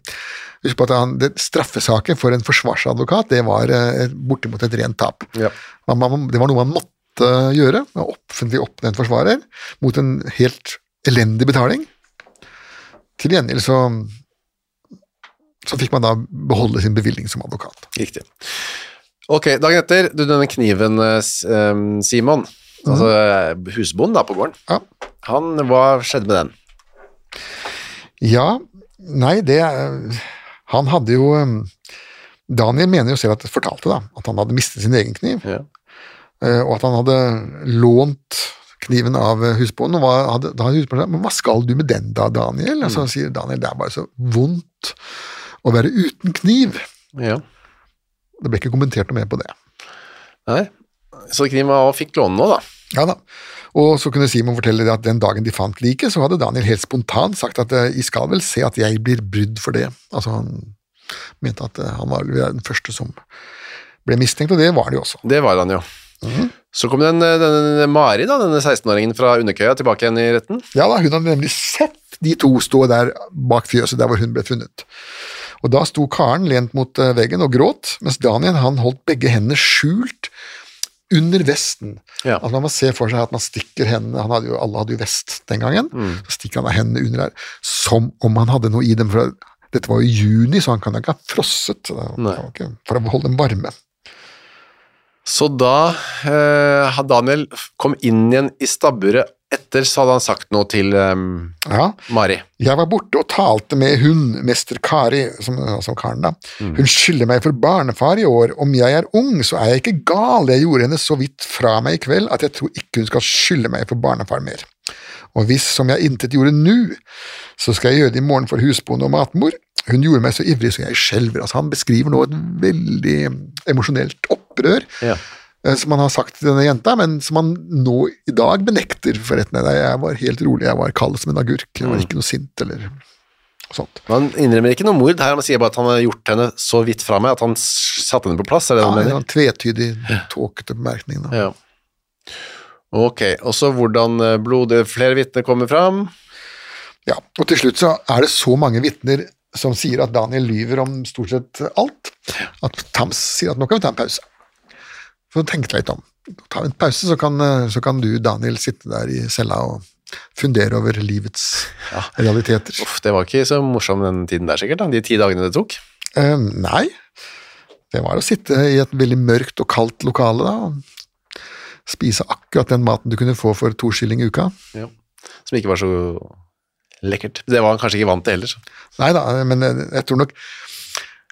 Husk på at han, det, straffesaken for en forsvarsadvokat det var eh, bortimot et rent tap. Ja. Man, man, det var noe man måtte gjøre, med offentlig oppnevnt forsvarer, mot en helt elendig betaling. Til gjengjeld så, så fikk man da beholde sin bevilgning som advokat. Riktig. Ok, dagen etter, du denne kniven, eh, um, Simon, altså eh, husbonden da på gården, Ja, han, hva skjedde med den? ja nei, det eh, Han hadde jo Daniel mener jo selv at fortalte da, at han hadde mistet sin egen kniv. Ja. Og at han hadde lånt kniven av husbonden. Og hva, hadde, da hadde husbonden sagt, men hva skal du med den da, Daniel? Og så sier Daniel det er bare så vondt å være uten kniv. Ja. Det ble ikke kommentert noe mer på det. Nei, så Krim fikk låne nå da. Ja da. Og så kunne Simon fortelle det at den dagen de fant liket, så hadde Daniel helt spontant sagt at I skal vel se at jeg blir brydd for det. Altså han mente at eh, han var den første som ble mistenkt, og det var han jo også. Det var han jo. Så kom den, den, denne Mari da, denne 16-åringen fra underkøya tilbake igjen i retten. Ja da, hun hadde nemlig sett de to stå der bak fjøset der hvor hun ble funnet. Og da sto Karen lent mot eh, veggen og gråt, mens Daniel han holdt begge hendene skjult under vesten. Ja. Altså man må se for seg at man stikker hendene, han hadde jo, alle hadde jo vest den gangen, så stikker han hendene under her, som om han hadde noe i dem, for dette var jo juni, så han kan ikke ha frosset, ikke- for å holde dem varme. Så da eh, Daniel kom inn igjen i stabburet etter, så hadde han sagt noe til um, Ja, Mari. Jeg var borte og talte med hun, mester Kari, som, som Karen da. Hun skylder meg for barnefar i år. Om jeg er ung, så er jeg ikke gal. Jeg gjorde henne så vidt fra meg i kveld at jeg tror ikke hun skal skylde meg for barnefar mer. Og hvis, som jeg intet gjorde nå, så skal jeg gjøre det i morgen for husbonde og matmor. Hun gjorde meg så ivrig så jeg skjelver. Altså, han beskriver nå et veldig emosjonelt opprør Ja. Eh, som han har sagt til denne jenta, men som han nå i dag benekter for retten. Jeg var helt rolig, jeg var kald som en agurk, jeg var ikke noe sint eller sånt. Han innrømmer ikke noe mord her, han sier bare at han har gjort henne så vidt fra meg at han satte henne på plass, er det Ja, det du en mener? sånn tvetydig, tåkete bemerkning. Da. Ja. Ok, og så hvordan blodet flere vitner kommer fram. Ja, og til slutt så er det så mange vitner som sier at Daniel lyver om stort sett alt, at Tams sier at nå kan vi ta en pause. For å tenke deg litt om. Ta en pause, så kan, eh, så kan du, Daniel, sitte der i cella og fundere over livets realiteter. Uff, det var ikke så morsom den tiden der sikkert, da, de ti dagene det tok. Eh, nei, det var å sitte i et veldig mørkt og kaldt lokale da, og spise akkurat den maten du kunne få for to skilling i uka. Ja. Som ikke var så lekkert. Det var han kanskje ikke vant til heller. Så. Nei da, men jeg, jeg tror nok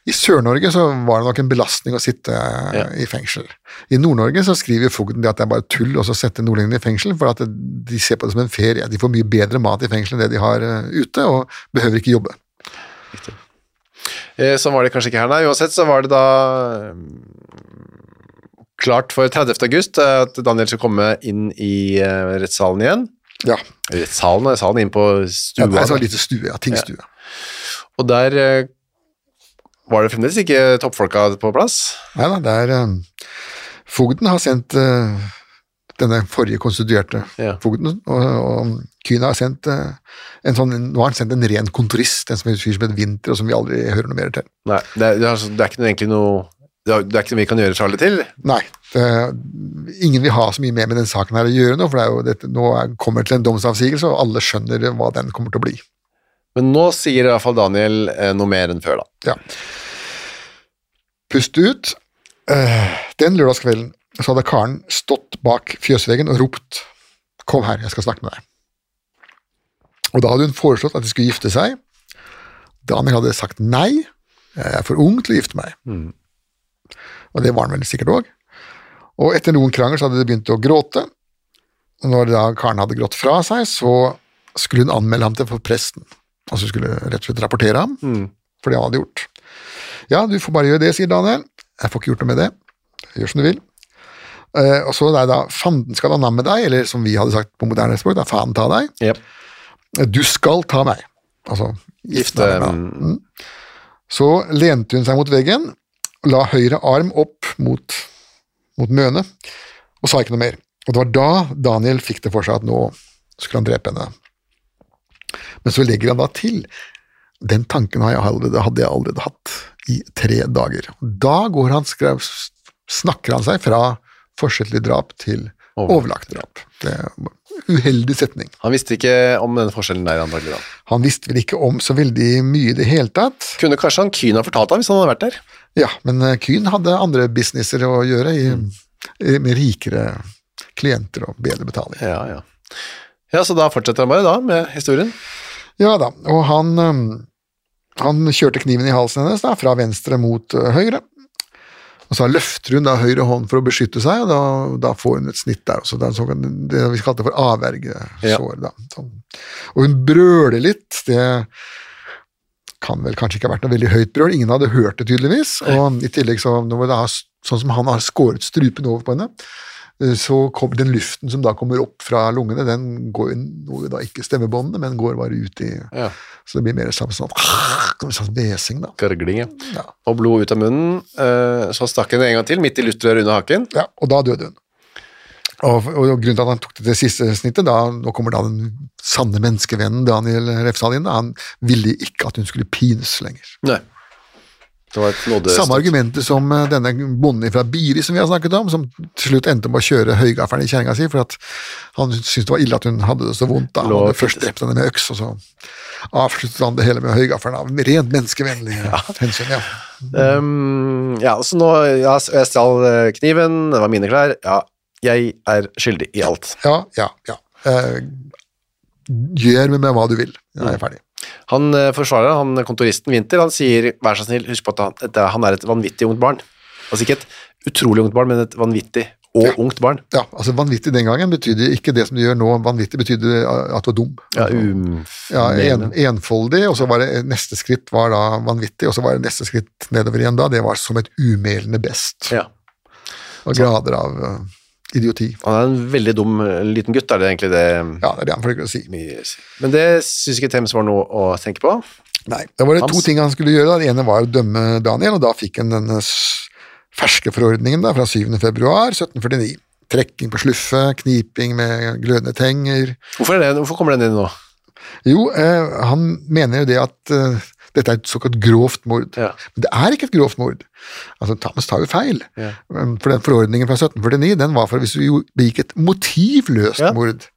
i Sør-Norge så var det nok en belastning å sitte Ja. i fengsel. I Nord-Norge så skriver fogden det at det er bare tull å så sette nordlendingene i fengsel, for at de ser på det som en ferie. De får mye bedre mat i fengsel enn det de har eh, ute, og behøver ikke jobbe. Eh, Sånn var det kanskje ikke her, nei. Uansett så var det da eh, klart for 30. august at Daniel skulle komme inn i rettssalen igjen. Ja, Rettssalen, og salen inn på ja stua. det er da. sånn liten stue, ja, tingstue. Og der var det fremdeles ikke toppfolka på plass. Nei da, det er um, Fogden har sendt uh, denne forrige konstituerte Ja. fogden, og, og Kyna har sendt uh, en sånn, nå har han sendt en ren kontorist, en som fyr som heter Winter, og som vi aldri hører noe mer til. Nei, det er, det er, det er ikke egentlig noe det er er ikke noe vi kan gjøre Charlie til. Nei, det, ingen vil ha så mye mer med den saken her å gjøre nå, for det er jo dette, nå er, kommer det til en domsavsigelse, og alle skjønner hva den kommer til å bli. Men nå sier i hvert fall Daniel eh, noe mer enn før, da. Ja. Pust ut. Eh, den lørdagskvelden så hadde Karen stått bak fjøsveggen og ropt 'Kom her, jeg skal snakke med deg'. Og da hadde hun foreslått at de skulle gifte seg. Daniel hadde sagt nei, jeg er for ung til å gifte meg. Og det var han vel sikkert òg. Og etter noen krangel så hadde de begynt å gråte. Og når da Karen hadde grått fra seg, så skulle hun anmelde ham til for presten. Altså skulle rett og slett rapportere ham for det han hadde gjort. Ja, du får bare gjøre det, sier Daniel. Jeg får ikke gjort noe med det. Gjør som du vil. Uh, og så er det da fanden skal ha namme deg, eller som vi hadde sagt på moderne språk, da faen ta deg. Yep. Du skal ta meg. Altså Gifte deg med meg. Mm. Så lente hun seg mot veggen, la høyre arm opp mot, mot mønet, og sa ikke noe mer. Og det var da Daniel fikk det for seg at nå skulle han drepe henne. Men så legger han da til Den tanken har jeg allerede, hadde jeg allerede hatt i tre dager. Da går han, skrev, snakker han seg fra forsettlig drap til overlagt drap. Det er en uheldig setning. Han visste ikke om den forskjellen der, antagelig. da. Han visste vel ikke om så veldig mye i det hele tatt. Kunne kanskje han Kyn ha fortalt ham hvis han hadde vært der? Ja, men eh, Kyn hadde andre businesser å gjøre, i, mm. med rikere klienter og bedre betaling. Ja, ja. Ja, så da fortsetter han bare da med historien. Ja da, og han, han kjørte kniven i halsen hennes da, fra venstre mot øh, høyre. Og så løfter hun da høyre hånd for å beskytte seg, og da, da får hun et snitt der også. Det såkalt- det vi kalte for avvergesår. Ja. Sånn. Og hun brøler litt. Det kan vel kanskje ikke ha vært noe veldig høyt brøl. Ingen hadde hørt det, tydeligvis. Og i tillegg, så, sånn som han har skåret strupen over på henne, så kommer den luften som da kommer opp fra lungene, den går jo da ikke stemmebåndene, men går bare ut i Ja. Så det blir mer sånn sånn, hvesing, da. Gargling, ja. Ja. Og blod ut av munnen. eh, Så stakk hun en gang til, midt i luftrøret under haken. Ja, og da døde hun. Og, og grunnen til at han tok det til siste snittet, da, nå kommer da den sanne menneskevennen Daniel Refsal inn, han ville ikke at hun skulle pines lenger. Nei. Det var et nådestøt. Samme argumentet som eh, denne bonden fra Biri som vi har snakket om, som til slutt endte med å kjøre høygaffelen i kjerringa si, for at han syntes det var ille at hun hadde det så vondt. da. Han Lå hadde først drept henne med øks, og så avsluttet han det hele med høygaffelen av rent menneskevennlig hensyn. ja. Um, ja, så nå ja, Jeg stjal eh, kniven, det var mine klær. Ja, jeg er skyldig i alt. Ja, ja, ja. Uh, gjør med meg hva du vil. Jeg er ferdig. Han eh, forsvarer, han kontoristen Winter, han sier vær så snill, husk på at han, han er et vanvittig ungt barn. Altså ikke et utrolig ungt barn, men et vanvittig og ungt barn. Ja, altså Vanvittig den gangen betydde ikke det som du gjør nå. Vanvittig betydde at du var dum. Ja, um, ja, en, enfoldig, og så var det neste skritt var da vanvittig, og så var det neste skritt nedover igjen da, det var som et umelende best. ja. Og grader av eh, idioti. Han er en veldig dum liten gutt, er det egentlig det Ja, det er det han pleier å si. Men det syns ikke Thames var noe å tenke på. Nei, Da var det to ting han skulle gjøre. Det ene var å dømme Daniel, og da fikk han denne ferske forordningen da, fra 7. februar 1749. Trekking på sluffe, kniping med glødende tenger. Hvorfor, det, hvorfor kommer den inn nå? Jo, eh, han mener jo det at eh, dette er et såkalt grovt mord. Ja. Men det er ikke et grovt mord. Altså, Thomas tar jo feil. Ja. For den forordningen fra 1749 den var for hvis du begikk et motivløst Ja. mord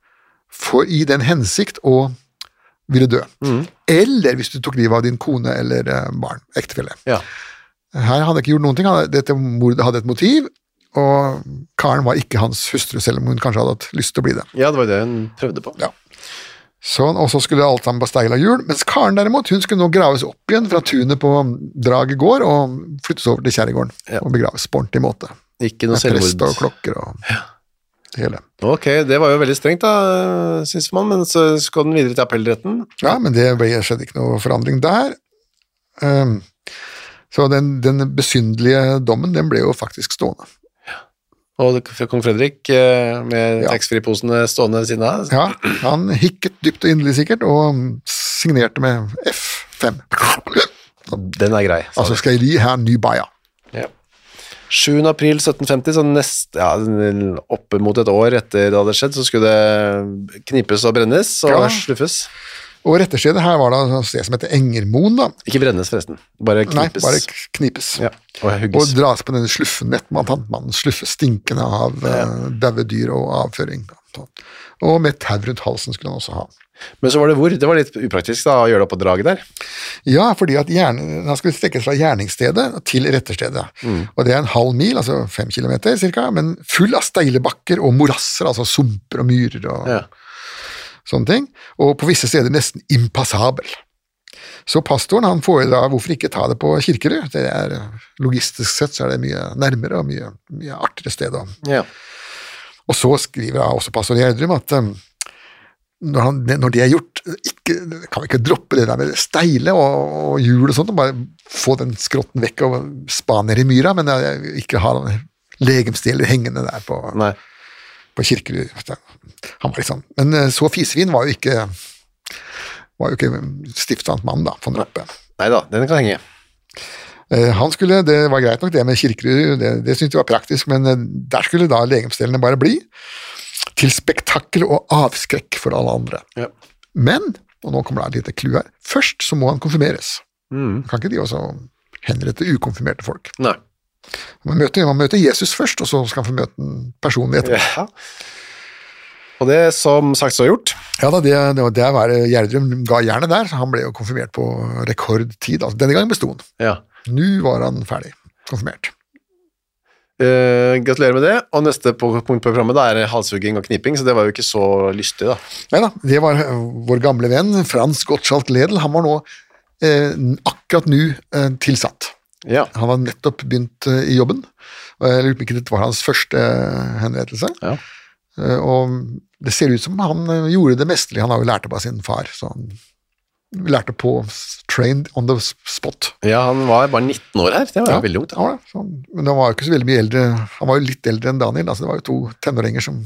for, i den hensikt å ville dø. Mm. Eller hvis du tok livet av din kone eller eh, barn, ektefelle. Ja. Her hadde jeg ikke gjort noen ting. Dette mordet hadde et motiv, og Karen var ikke hans hustru, selv om hun kanskje hadde hatt lyst til å bli det. ja, det var det hun prøvde på. Ja. Sånn, og så skulle alt sammen på steila hjul, mens Karen derimot, hun skulle nå graves opp igjen fra tunet på Draget gård og flyttes over til kjerregården Ja. og begraves på ordentlig måte. Ikke noe Med prest og klokker og det hele. Ok, det var jo veldig strengt, da, syns man, men så skal den videre til appellretten. Ja, men det skjedde ikke noe forandring der. Um, så den, den besynderlige dommen, den ble jo faktisk stående. Og kong Fredrik eh, med Ja. taxfree-posene stående ved siden av. Ja, han hikket dypt og inderlig sikkert, og signerte med F5. Den er grei. Altså skal jeg gi her ny baja. Ja. 7. april 1750, så nest, ja, opp mot et år etter det hadde skjedd, så skulle det knipes og brennes og Ja. sluffes. Og retterstedet her var da et sted som heter Engermoen, da. Ikke brennes, forresten. Bare knipes. Nei, bare knipes. Ja, og Og dras på denne sluffen man sluffer stinkende av uh, daue dyr og avføring. da. Og med tau rundt halsen skulle han også ha. Men så var det hvor? Det var litt upraktisk da, å gjøre det oppå draget der. Ja, fordi at gjerne, han skulle strekkes fra gjerningsstedet til retterstedet. Og det er en halv mil, altså fem kilometer cirka, men full av steile bakker og morasser, altså sumper og myrer og Ja. Sånne ting. Og på visse steder nesten impassabel. Så pastoren han foredrar hvorfor ikke ta det på Kirkerud. Det er, logistisk sett så er det mye nærmere og mye, mye artigere sted. Ja. og så skriver da også pastor Gjerdrum at um, når, han, når det er gjort, ikke, kan vi ikke droppe det der med steile og, og hjul og sånt, og bare få den skrotten vekk og spa ned i myra, men jeg, ikke ha legemsdeler hengende der på, Nei. på Kirkerud. Han var liksom, men eh, så fisefin var jo ikke var jo ikke mann da, von Rappe. Nei da, den kan henge. Eh, Han skulle, Det var greit nok det med Kirkerud, det, det syntes jeg var praktisk, men eh, der skulle da legemsdelene bare bli. Til spektakkel og avskrekk for alle andre. Ja. Men, og nå kommer det et lite clou her, først så må han konfirmeres. Mm. Kan ikke de også henrette ukonfirmerte folk? Nei. Man møter, man møter Jesus først, og så skal man få møte den personlig etterpå. Ja. Og det som sagt så gjort. Ja da, det, det, var- Gjerdrum ga jernet der, han ble jo konfirmert på rekordtid. Altså, denne gangen besto han. Ja. Nå var han ferdig konfirmert. Uh, gratulerer med det. Og neste punkt på programmet da er halshugging og kniping, så det var jo ikke så lystig, da. Nei da, det var eh, vår gamle venn Frans Gottschalk Ledel. Han var nå uh, akkurat nå uh, tilsatt. Ja. Han var nettopp begynt i jobben. Jeg lurer på om ikke dette var hans første henrettelse. Ja. Eh, og det ser ut som han eh, gjorde det mesterlige. Han har jo lært opp av sin far, så han lærte på trained on the spot. ja, han var bare 19 år her. Det var Ja, veldig ungt. Ja, det. Men han var jo ikke så veldig mye eldre. Han var jo litt eldre enn Daniel. Altså det var jo to tenåringer som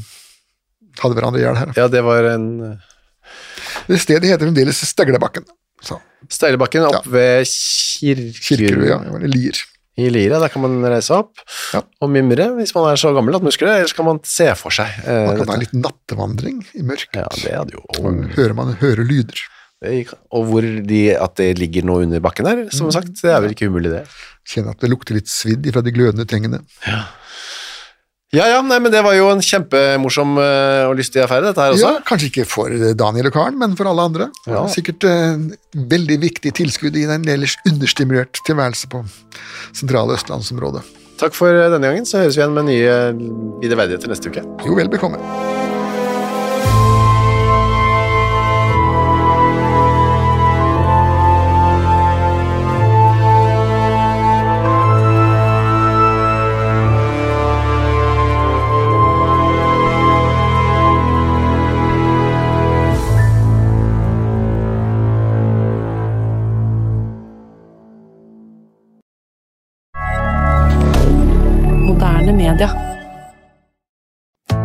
hadde hverandre i hjel her. Ja, det var en eh, Det stedet heter fremdeles Steglebakken. Så, Steilebakken opp Ja. ved Kirkerud Kirkerud, ja. Det var Lier. I Lira. Der kan man reise opp Ja. og mimre hvis man er så gammel at muskler, eller så kan man se for seg eh, Man kan ta en liten nattevandring i mørket. Ja, det hadde jo Og hører man hører lyder. Og hvor de, at det ligger noe under bakken her, som Mm. sagt, det er vel ikke umulig, det. Kjenner at det lukter litt svidd fra de glødende tengene. Ja, ja, nei, men det var jo en kjempemorsom eh, og lystig affære, dette her også. Ja, kanskje ikke for Daniel og Karen, men for alle andre. Ja. Sikkert eh, veldig viktig tilskudd i en ellers understimulert tilværelse på sentrale østlandsområdet. Takk for eh, denne gangen, så høres vi igjen med nye videreverdigheter neste uke. Jo, vel bekomme.